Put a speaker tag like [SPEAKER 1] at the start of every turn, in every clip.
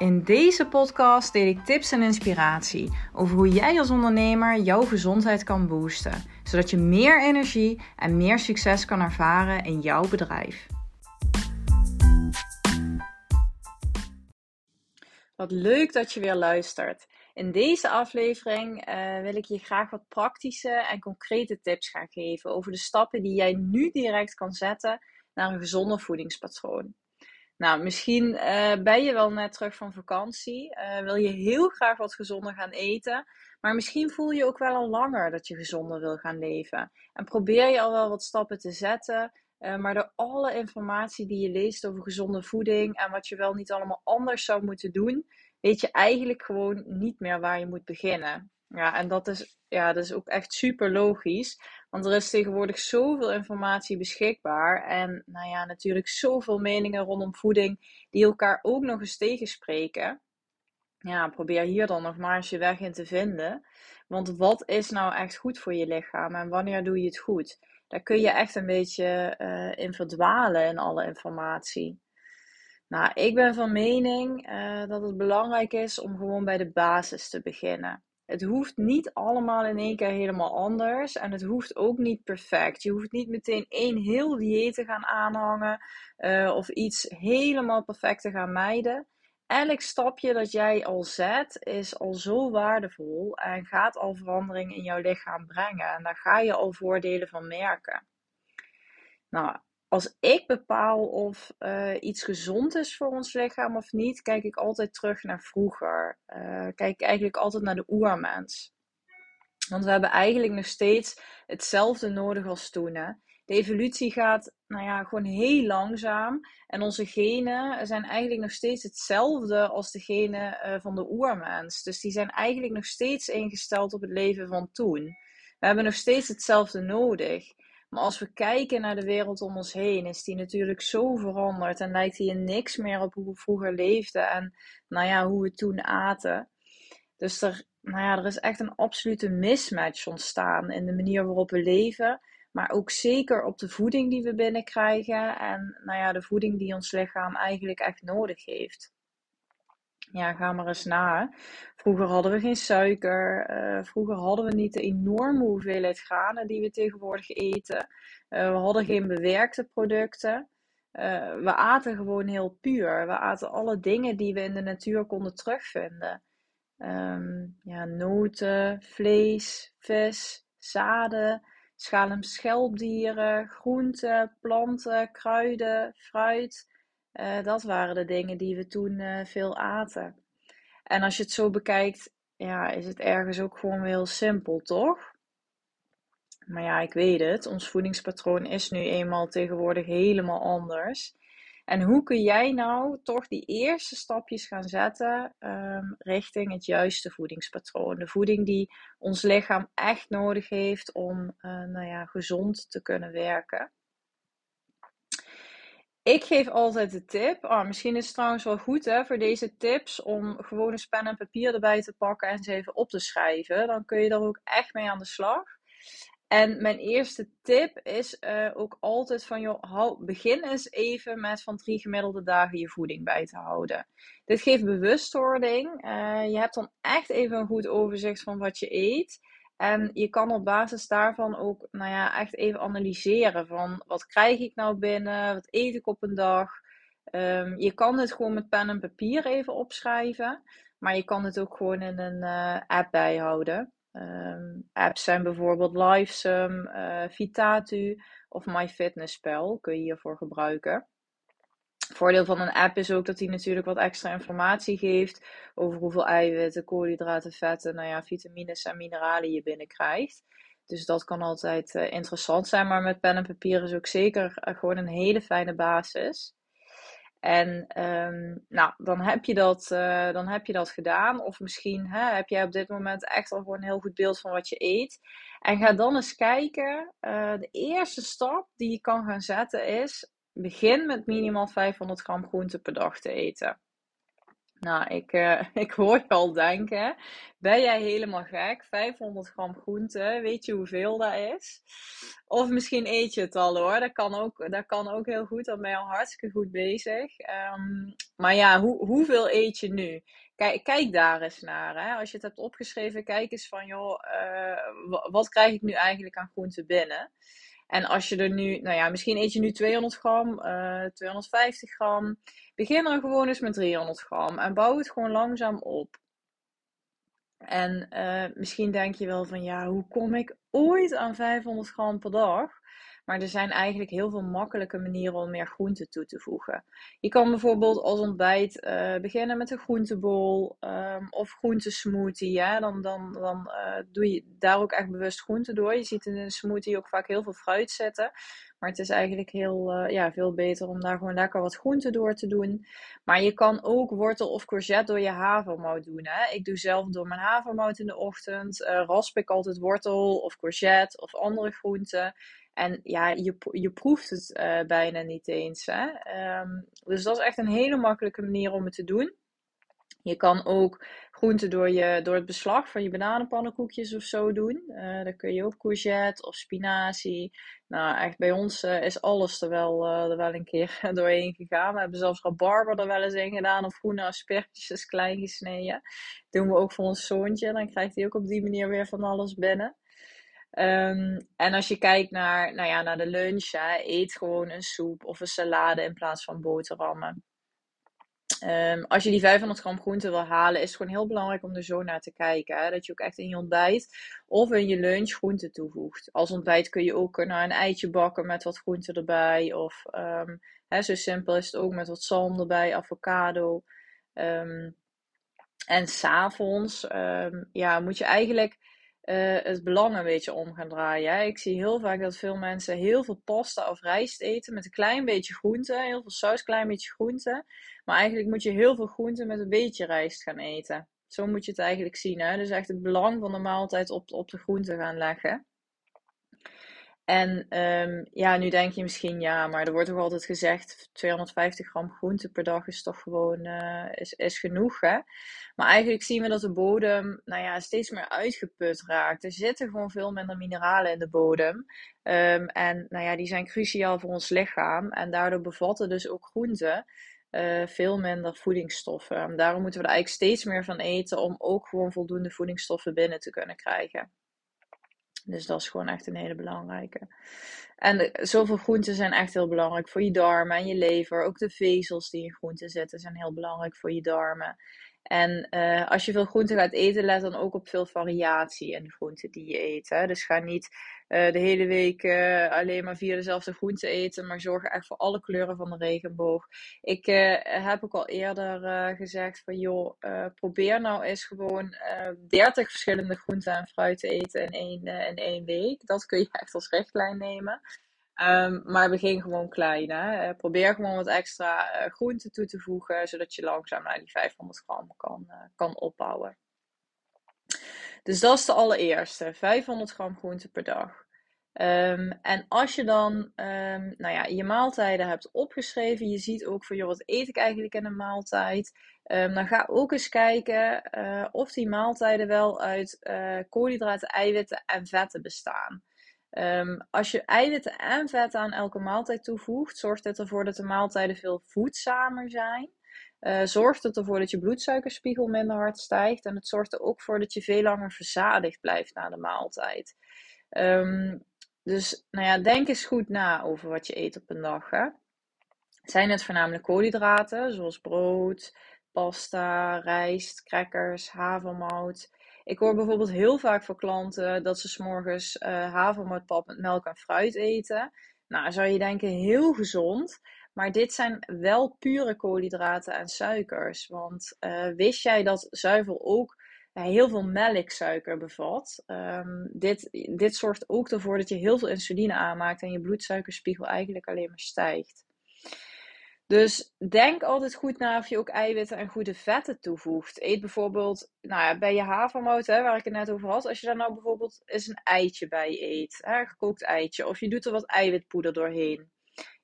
[SPEAKER 1] In deze podcast deel ik tips en inspiratie over hoe jij als ondernemer jouw gezondheid kan boosten, zodat je meer energie en meer succes kan ervaren in jouw bedrijf. Wat leuk dat je weer luistert. In deze aflevering uh, wil ik je graag wat praktische en concrete tips gaan geven over de stappen die jij nu direct kan zetten naar een gezonder voedingspatroon. Nou, misschien uh, ben je wel net terug van vakantie. Uh, wil je heel graag wat gezonder gaan eten. Maar misschien voel je ook wel al langer dat je gezonder wil gaan leven. En probeer je al wel wat stappen te zetten. Uh, maar door alle informatie die je leest over gezonde voeding en wat je wel niet allemaal anders zou moeten doen, weet je eigenlijk gewoon niet meer waar je moet beginnen. Ja, en dat is, ja, dat is ook echt super logisch. Want er is tegenwoordig zoveel informatie beschikbaar. En nou ja, natuurlijk zoveel meningen rondom voeding die elkaar ook nog eens tegenspreken. Ja, probeer hier dan nog maar eens je weg in te vinden. Want wat is nou echt goed voor je lichaam en wanneer doe je het goed? Daar kun je echt een beetje uh, in verdwalen in alle informatie. Nou, ik ben van mening uh, dat het belangrijk is om gewoon bij de basis te beginnen. Het hoeft niet allemaal in één keer helemaal anders. En het hoeft ook niet perfect. Je hoeft niet meteen één heel dieet te gaan aanhangen. Uh, of iets helemaal perfect te gaan mijden. Elk stapje dat jij al zet is al zo waardevol. En gaat al verandering in jouw lichaam brengen. En daar ga je al voordelen van merken. Nou, als ik bepaal of uh, iets gezond is voor ons lichaam of niet, kijk ik altijd terug naar vroeger. Uh, kijk ik eigenlijk altijd naar de oermens. Want we hebben eigenlijk nog steeds hetzelfde nodig als toen. Hè? De evolutie gaat nou ja, gewoon heel langzaam. En onze genen zijn eigenlijk nog steeds hetzelfde als de genen uh, van de oermens. Dus die zijn eigenlijk nog steeds ingesteld op het leven van toen. We hebben nog steeds hetzelfde nodig. Maar als we kijken naar de wereld om ons heen, is die natuurlijk zo veranderd en lijkt die in niks meer op hoe we vroeger leefden en nou ja, hoe we toen aten. Dus er, nou ja, er is echt een absolute mismatch ontstaan in de manier waarop we leven, maar ook zeker op de voeding die we binnenkrijgen en nou ja, de voeding die ons lichaam eigenlijk echt nodig heeft. Ja, ga maar eens na. Vroeger hadden we geen suiker. Uh, vroeger hadden we niet de enorme hoeveelheid granen die we tegenwoordig eten. Uh, we hadden geen bewerkte producten. Uh, we aten gewoon heel puur. We aten alle dingen die we in de natuur konden terugvinden. Um, ja, noten, vlees, vis, zaden, en schelpdieren, groenten, planten, kruiden, fruit. Uh, dat waren de dingen die we toen uh, veel aten. En als je het zo bekijkt, ja, is het ergens ook gewoon heel simpel, toch? Maar ja, ik weet het. Ons voedingspatroon is nu eenmaal tegenwoordig helemaal anders. En hoe kun jij nou toch die eerste stapjes gaan zetten um, richting het juiste voedingspatroon? De voeding die ons lichaam echt nodig heeft om uh, nou ja, gezond te kunnen werken. Ik geef altijd de tip. Oh, misschien is het trouwens wel goed hè, voor deze tips om gewoon een pen en papier erbij te pakken en ze even op te schrijven. Dan kun je er ook echt mee aan de slag. En mijn eerste tip is uh, ook altijd van, hou, begin eens even met van drie gemiddelde dagen je voeding bij te houden. Dit geeft bewustwording. Uh, je hebt dan echt even een goed overzicht van wat je eet. En je kan op basis daarvan ook, nou ja, echt even analyseren van wat krijg ik nou binnen, wat eet ik op een dag. Um, je kan het gewoon met pen en papier even opschrijven, maar je kan het ook gewoon in een uh, app bijhouden. Um, apps zijn bijvoorbeeld Livesum, uh, Vitatu of MyFitnessPal, kun je hiervoor gebruiken voordeel van een app is ook dat hij natuurlijk wat extra informatie geeft over hoeveel eiwitten, koolhydraten, vetten, nou ja, vitamines en mineralen je binnenkrijgt. Dus dat kan altijd uh, interessant zijn, maar met pen en papier is ook zeker uh, gewoon een hele fijne basis. En um, nou, dan heb, je dat, uh, dan heb je dat gedaan. Of misschien hè, heb jij op dit moment echt al gewoon een heel goed beeld van wat je eet. En ga dan eens kijken. de eerste stap die je kan gaan zetten is begin met minimaal 500 gram groente per dag te eten. Nou, ik, uh, ik hoor je al denken. Ben jij helemaal gek? 500 gram groente, weet je hoeveel dat is? Of misschien eet je het al hoor. Dat kan ook, dat kan ook heel goed. Dan ben je al hartstikke goed bezig. Um, maar ja, hoe, hoeveel eet je nu? Kijk, kijk daar eens naar. Hè? Als je het hebt opgeschreven, kijk eens van joh, uh, wat krijg ik nu eigenlijk aan groente binnen? En als je er nu, nou ja, misschien eet je nu 200 gram, uh, 250 gram. Begin er gewoon eens met 300 gram en bouw het gewoon langzaam op. En uh, misschien denk je wel van ja, hoe kom ik ooit aan 500 gram per dag? Maar er zijn eigenlijk heel veel makkelijke manieren om meer groente toe te voegen. Je kan bijvoorbeeld als ontbijt uh, beginnen met een groentebol um, of groentesmoothie. Ja? Dan, dan, dan uh, doe je daar ook echt bewust groente door. Je ziet in een smoothie ook vaak heel veel fruit zetten. Maar het is eigenlijk heel, uh, ja, veel beter om daar gewoon lekker wat groente door te doen. Maar je kan ook wortel of courgette door je havermout doen. Hè? Ik doe zelf door mijn havermout in de ochtend. Rasp ik altijd wortel of courgette of andere groenten. En ja, je, je proeft het uh, bijna niet eens. Hè? Um, dus dat is echt een hele makkelijke manier om het te doen. Je kan ook groenten door, je, door het beslag van je bananenpannenkoekjes of zo doen. Uh, dan kun je ook courgette of spinazie. Nou, echt bij ons uh, is alles er wel, er wel een keer doorheen gegaan. We hebben zelfs rabarber er wel eens in gedaan. Of groene asperges klein gesneden. Dat doen we ook voor ons zoontje. Dan krijgt hij ook op die manier weer van alles binnen. Um, en als je kijkt naar, nou ja, naar de lunch, eet gewoon een soep of een salade in plaats van boterhammen. Um, als je die 500 gram groente wil halen, is het gewoon heel belangrijk om er zo naar te kijken. Dat je ook echt in je ontbijt of in je lunch groente toevoegt. Als ontbijt kun je ook naar een eitje bakken met wat groente erbij. Of um, hè, zo simpel is het ook met wat zalm erbij, avocado. Um, en s'avonds ja, moet je eigenlijk uh, het belang een beetje om gaan draaien. Ik zie heel vaak dat veel mensen heel veel pasta of rijst eten met een klein beetje groente, heel veel saus, klein beetje groente. Maar eigenlijk moet je heel veel groente met een beetje rijst gaan eten. Zo moet je het eigenlijk zien. Hè? Dus echt het belang van de maaltijd op, op de groente gaan leggen. En um, ja, nu denk je misschien, ja, maar er wordt toch altijd gezegd, 250 gram groente per dag is toch gewoon, uh, is, is genoeg, hè? Maar eigenlijk zien we dat de bodem, nou ja, steeds meer uitgeput raakt. Er zitten gewoon veel minder mineralen in de bodem. Um, en nou ja, die zijn cruciaal voor ons lichaam. En daardoor bevatten dus ook groenten uh, veel minder voedingsstoffen. En daarom moeten we er eigenlijk steeds meer van eten om ook gewoon voldoende voedingsstoffen binnen te kunnen krijgen. Dus dat is gewoon echt een hele belangrijke. En zoveel groenten zijn echt heel belangrijk voor je darmen en je lever. Ook de vezels die in groenten zitten zijn heel belangrijk voor je darmen. En uh, als je veel groenten gaat eten, let dan ook op veel variatie in de groenten die je eet. Hè? Dus ga niet uh, de hele week uh, alleen maar via dezelfde groenten eten, maar zorg echt voor alle kleuren van de regenboog. Ik heb ook al eerder gezegd van joh, probeer nou eens gewoon 30 verschillende groenten en fruit te eten in één, in één week. Dat kun je echt als richtlijn nemen. Um, maar begin gewoon klein. Hè? Uh, probeer gewoon wat extra uh, groente toe te voegen, zodat je langzaam naar die 500 gram kan, uh, kan opbouwen. Dus dat is de allereerste: 500 gram groente per dag. Um, en als je dan um, nou ja, je maaltijden hebt opgeschreven, je ziet ook van joh, wat eet ik eigenlijk in een maaltijd? dan ga ook eens kijken of die maaltijden wel uit koolhydraten, eiwitten en vetten bestaan. Um, als je eiwitten en vetten aan elke maaltijd toevoegt, zorgt het ervoor dat de maaltijden veel voedzamer zijn. Uh, zorgt het ervoor dat je bloedsuikerspiegel minder hard stijgt. En het zorgt er ook voor dat je veel langer verzadigd blijft na de maaltijd. Um, dus nou ja, denk eens goed na over wat je eet op een dag. Hè? Zijn het voornamelijk koolhydraten, zoals brood, pasta, rijst, crackers, havermout? Ik hoor bijvoorbeeld heel vaak van klanten dat ze s'morgens uh, havermoutpap met melk en fruit eten. Nou, zou je denken heel gezond. Maar dit zijn wel pure koolhydraten en suikers. Want uh, wist jij dat zuivel ook uh, heel veel melksuiker bevat? Um, dit, dit zorgt ook ervoor dat je heel veel insuline aanmaakt en je bloedsuikerspiegel eigenlijk alleen maar stijgt. Dus denk altijd goed na of je ook eiwitten en goede vetten toevoegt. Eet bijvoorbeeld, nou ja, bij je havermout, hè, waar ik het net over had. Als je daar nou bijvoorbeeld eens een eitje bij eet, hè, een gekookt eitje. Of je doet er wat eiwitpoeder doorheen.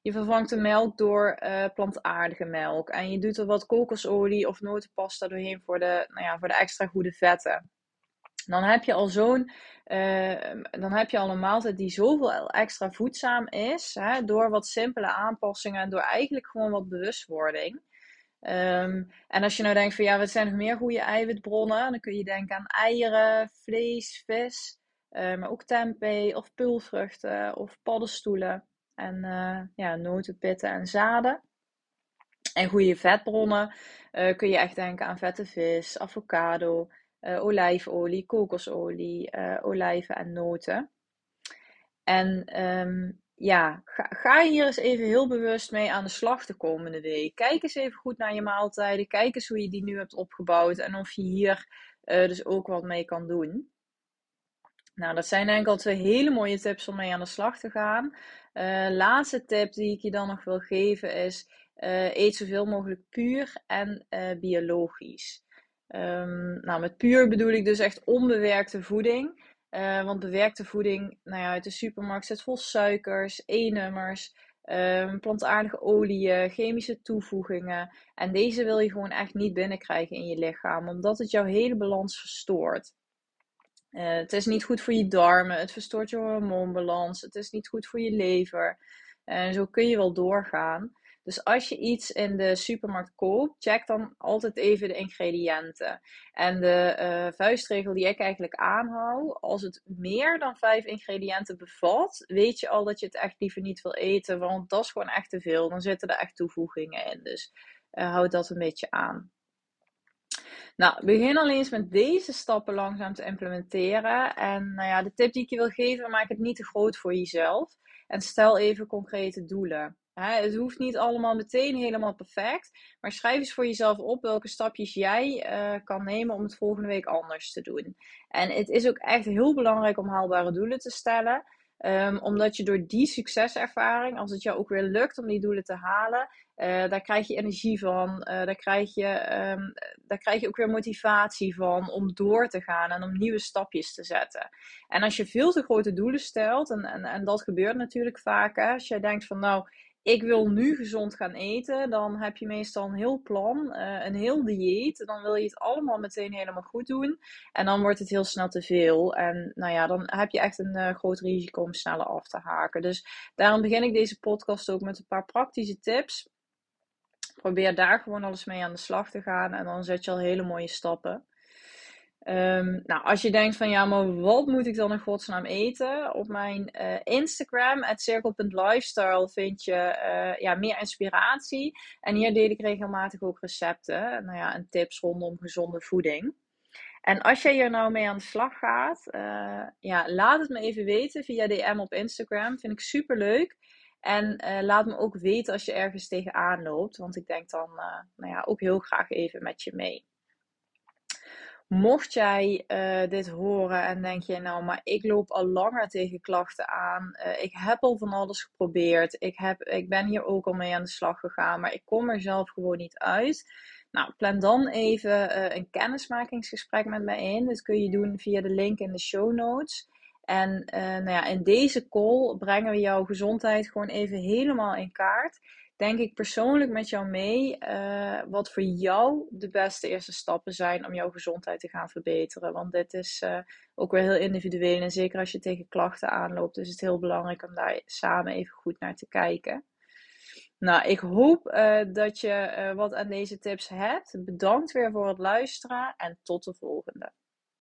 [SPEAKER 1] Je vervangt de melk door uh, plantaardige melk. En je doet er wat kokosolie of notenpasta doorheen voor de, nou ja, voor de extra goede vetten. Dan heb je al zo'n, uh, dan heb je al een maaltijd die zoveel extra voedzaam is. Hè, door wat simpele aanpassingen en door eigenlijk gewoon wat bewustwording. Um, en als je nou denkt van ja, wat zijn nog meer goede eiwitbronnen? Dan kun je denken aan eieren, vlees, vis. Uh, maar ook tempeh of pulvruchten of paddenstoelen. En uh, ja, noten, pitten en zaden. En goede vetbronnen uh, kun je echt denken aan vette vis, avocado, uh, olijfolie, kokosolie, olijven en noten. En um, ja, ga, ga hier eens even heel bewust mee aan de slag de komende week. Kijk eens even goed naar je maaltijden. Kijk eens hoe je die nu hebt opgebouwd en of je hier dus ook wat mee kan doen. Nou, dat zijn denk al twee hele mooie tips om mee aan de slag te gaan. Laatste tip die ik je dan nog wil geven is: uh, eet zoveel mogelijk puur en biologisch. Um, nou, met puur bedoel ik dus echt onbewerkte voeding. want bewerkte voeding nou ja, uit de supermarkt zit vol suikers, E-nummers, um, plantaardige oliën, chemische toevoegingen. En deze wil je gewoon echt niet binnenkrijgen in je lichaam, omdat het jouw hele balans verstoort. Uh, het is niet goed voor je darmen, het verstoort je hormoonbalans, het is niet goed voor je lever. En zo kun je wel doorgaan. Dus als je iets in de supermarkt koopt, check dan altijd even de ingrediënten. En de uh, vuistregel die ik eigenlijk aanhoud, als het meer dan vijf ingrediënten bevat, weet je al dat je het echt liever niet wil eten, want dat is gewoon echt te veel. Dan zitten er echt toevoegingen in. Dus uh, houd dat een beetje aan. Nou, begin al eens met deze stappen langzaam te implementeren. En nou ja, de tip die ik je wil geven, maak het niet te groot voor jezelf. En stel even concrete doelen. Het hoeft niet allemaal meteen helemaal perfect. Maar schrijf eens voor jezelf op welke stapjes jij uh, kan nemen om het volgende week anders te doen. En het is ook echt heel belangrijk om haalbare doelen te stellen. Um, omdat je door die succeservaring, als het jou ook weer lukt om die doelen te halen, uh, daar krijg je energie van. Uh, daar, krijg je, um, daar krijg je ook weer motivatie van om door te gaan en om nieuwe stapjes te zetten. En als je veel te grote doelen stelt, en, en, dat gebeurt natuurlijk vaak, als jij denkt van nou, ik wil nu gezond gaan eten, dan heb je meestal een heel plan, uh, een heel dieet. Dan wil je het allemaal meteen helemaal goed doen. En dan wordt het heel snel te veel. En nou ja, dan heb je echt een uh, groot risico om sneller af te haken. Dus daarom begin ik deze podcast ook met een paar praktische tips. Probeer daar gewoon alles mee aan de slag te gaan. En dan zet je al hele mooie stappen. Um, nou, als je denkt van ja, maar wat moet ik dan in godsnaam eten? Op mijn uh, Instagram, circle.lifestyle, vind je uh, ja, meer inspiratie. En hier deel ik regelmatig ook recepten nou ja, en tips rondom gezonde voeding. En als jij hier nou mee aan de slag gaat, uh, ja, laat het me even weten via DM op Instagram. Vind ik super leuk. En laat me ook weten als je ergens tegenaan loopt. Want ik denk dan nou ja, ook heel graag even met je mee. Mocht jij uh, dit horen en denk je, nou, maar ik loop al langer tegen klachten aan. Uh, ik heb al van alles geprobeerd. Ik, heb, ik ben hier ook al mee aan de slag gegaan, maar ik kom er zelf gewoon niet uit. Nou, plan dan even uh, een kennismakingsgesprek met mij in. Dit kun je doen via de link in de show notes. En nou ja, in deze call brengen we jouw gezondheid gewoon even helemaal in kaart denk ik persoonlijk met jou mee uh, wat voor jou de beste eerste stappen zijn om jouw gezondheid te gaan verbeteren. Want dit is uh, ook weer heel individueel en zeker als je tegen klachten aanloopt, is het heel belangrijk om daar samen even goed naar te kijken. Nou, ik hoop uh, dat je wat aan deze tips hebt. Bedankt weer voor het luisteren en tot de volgende.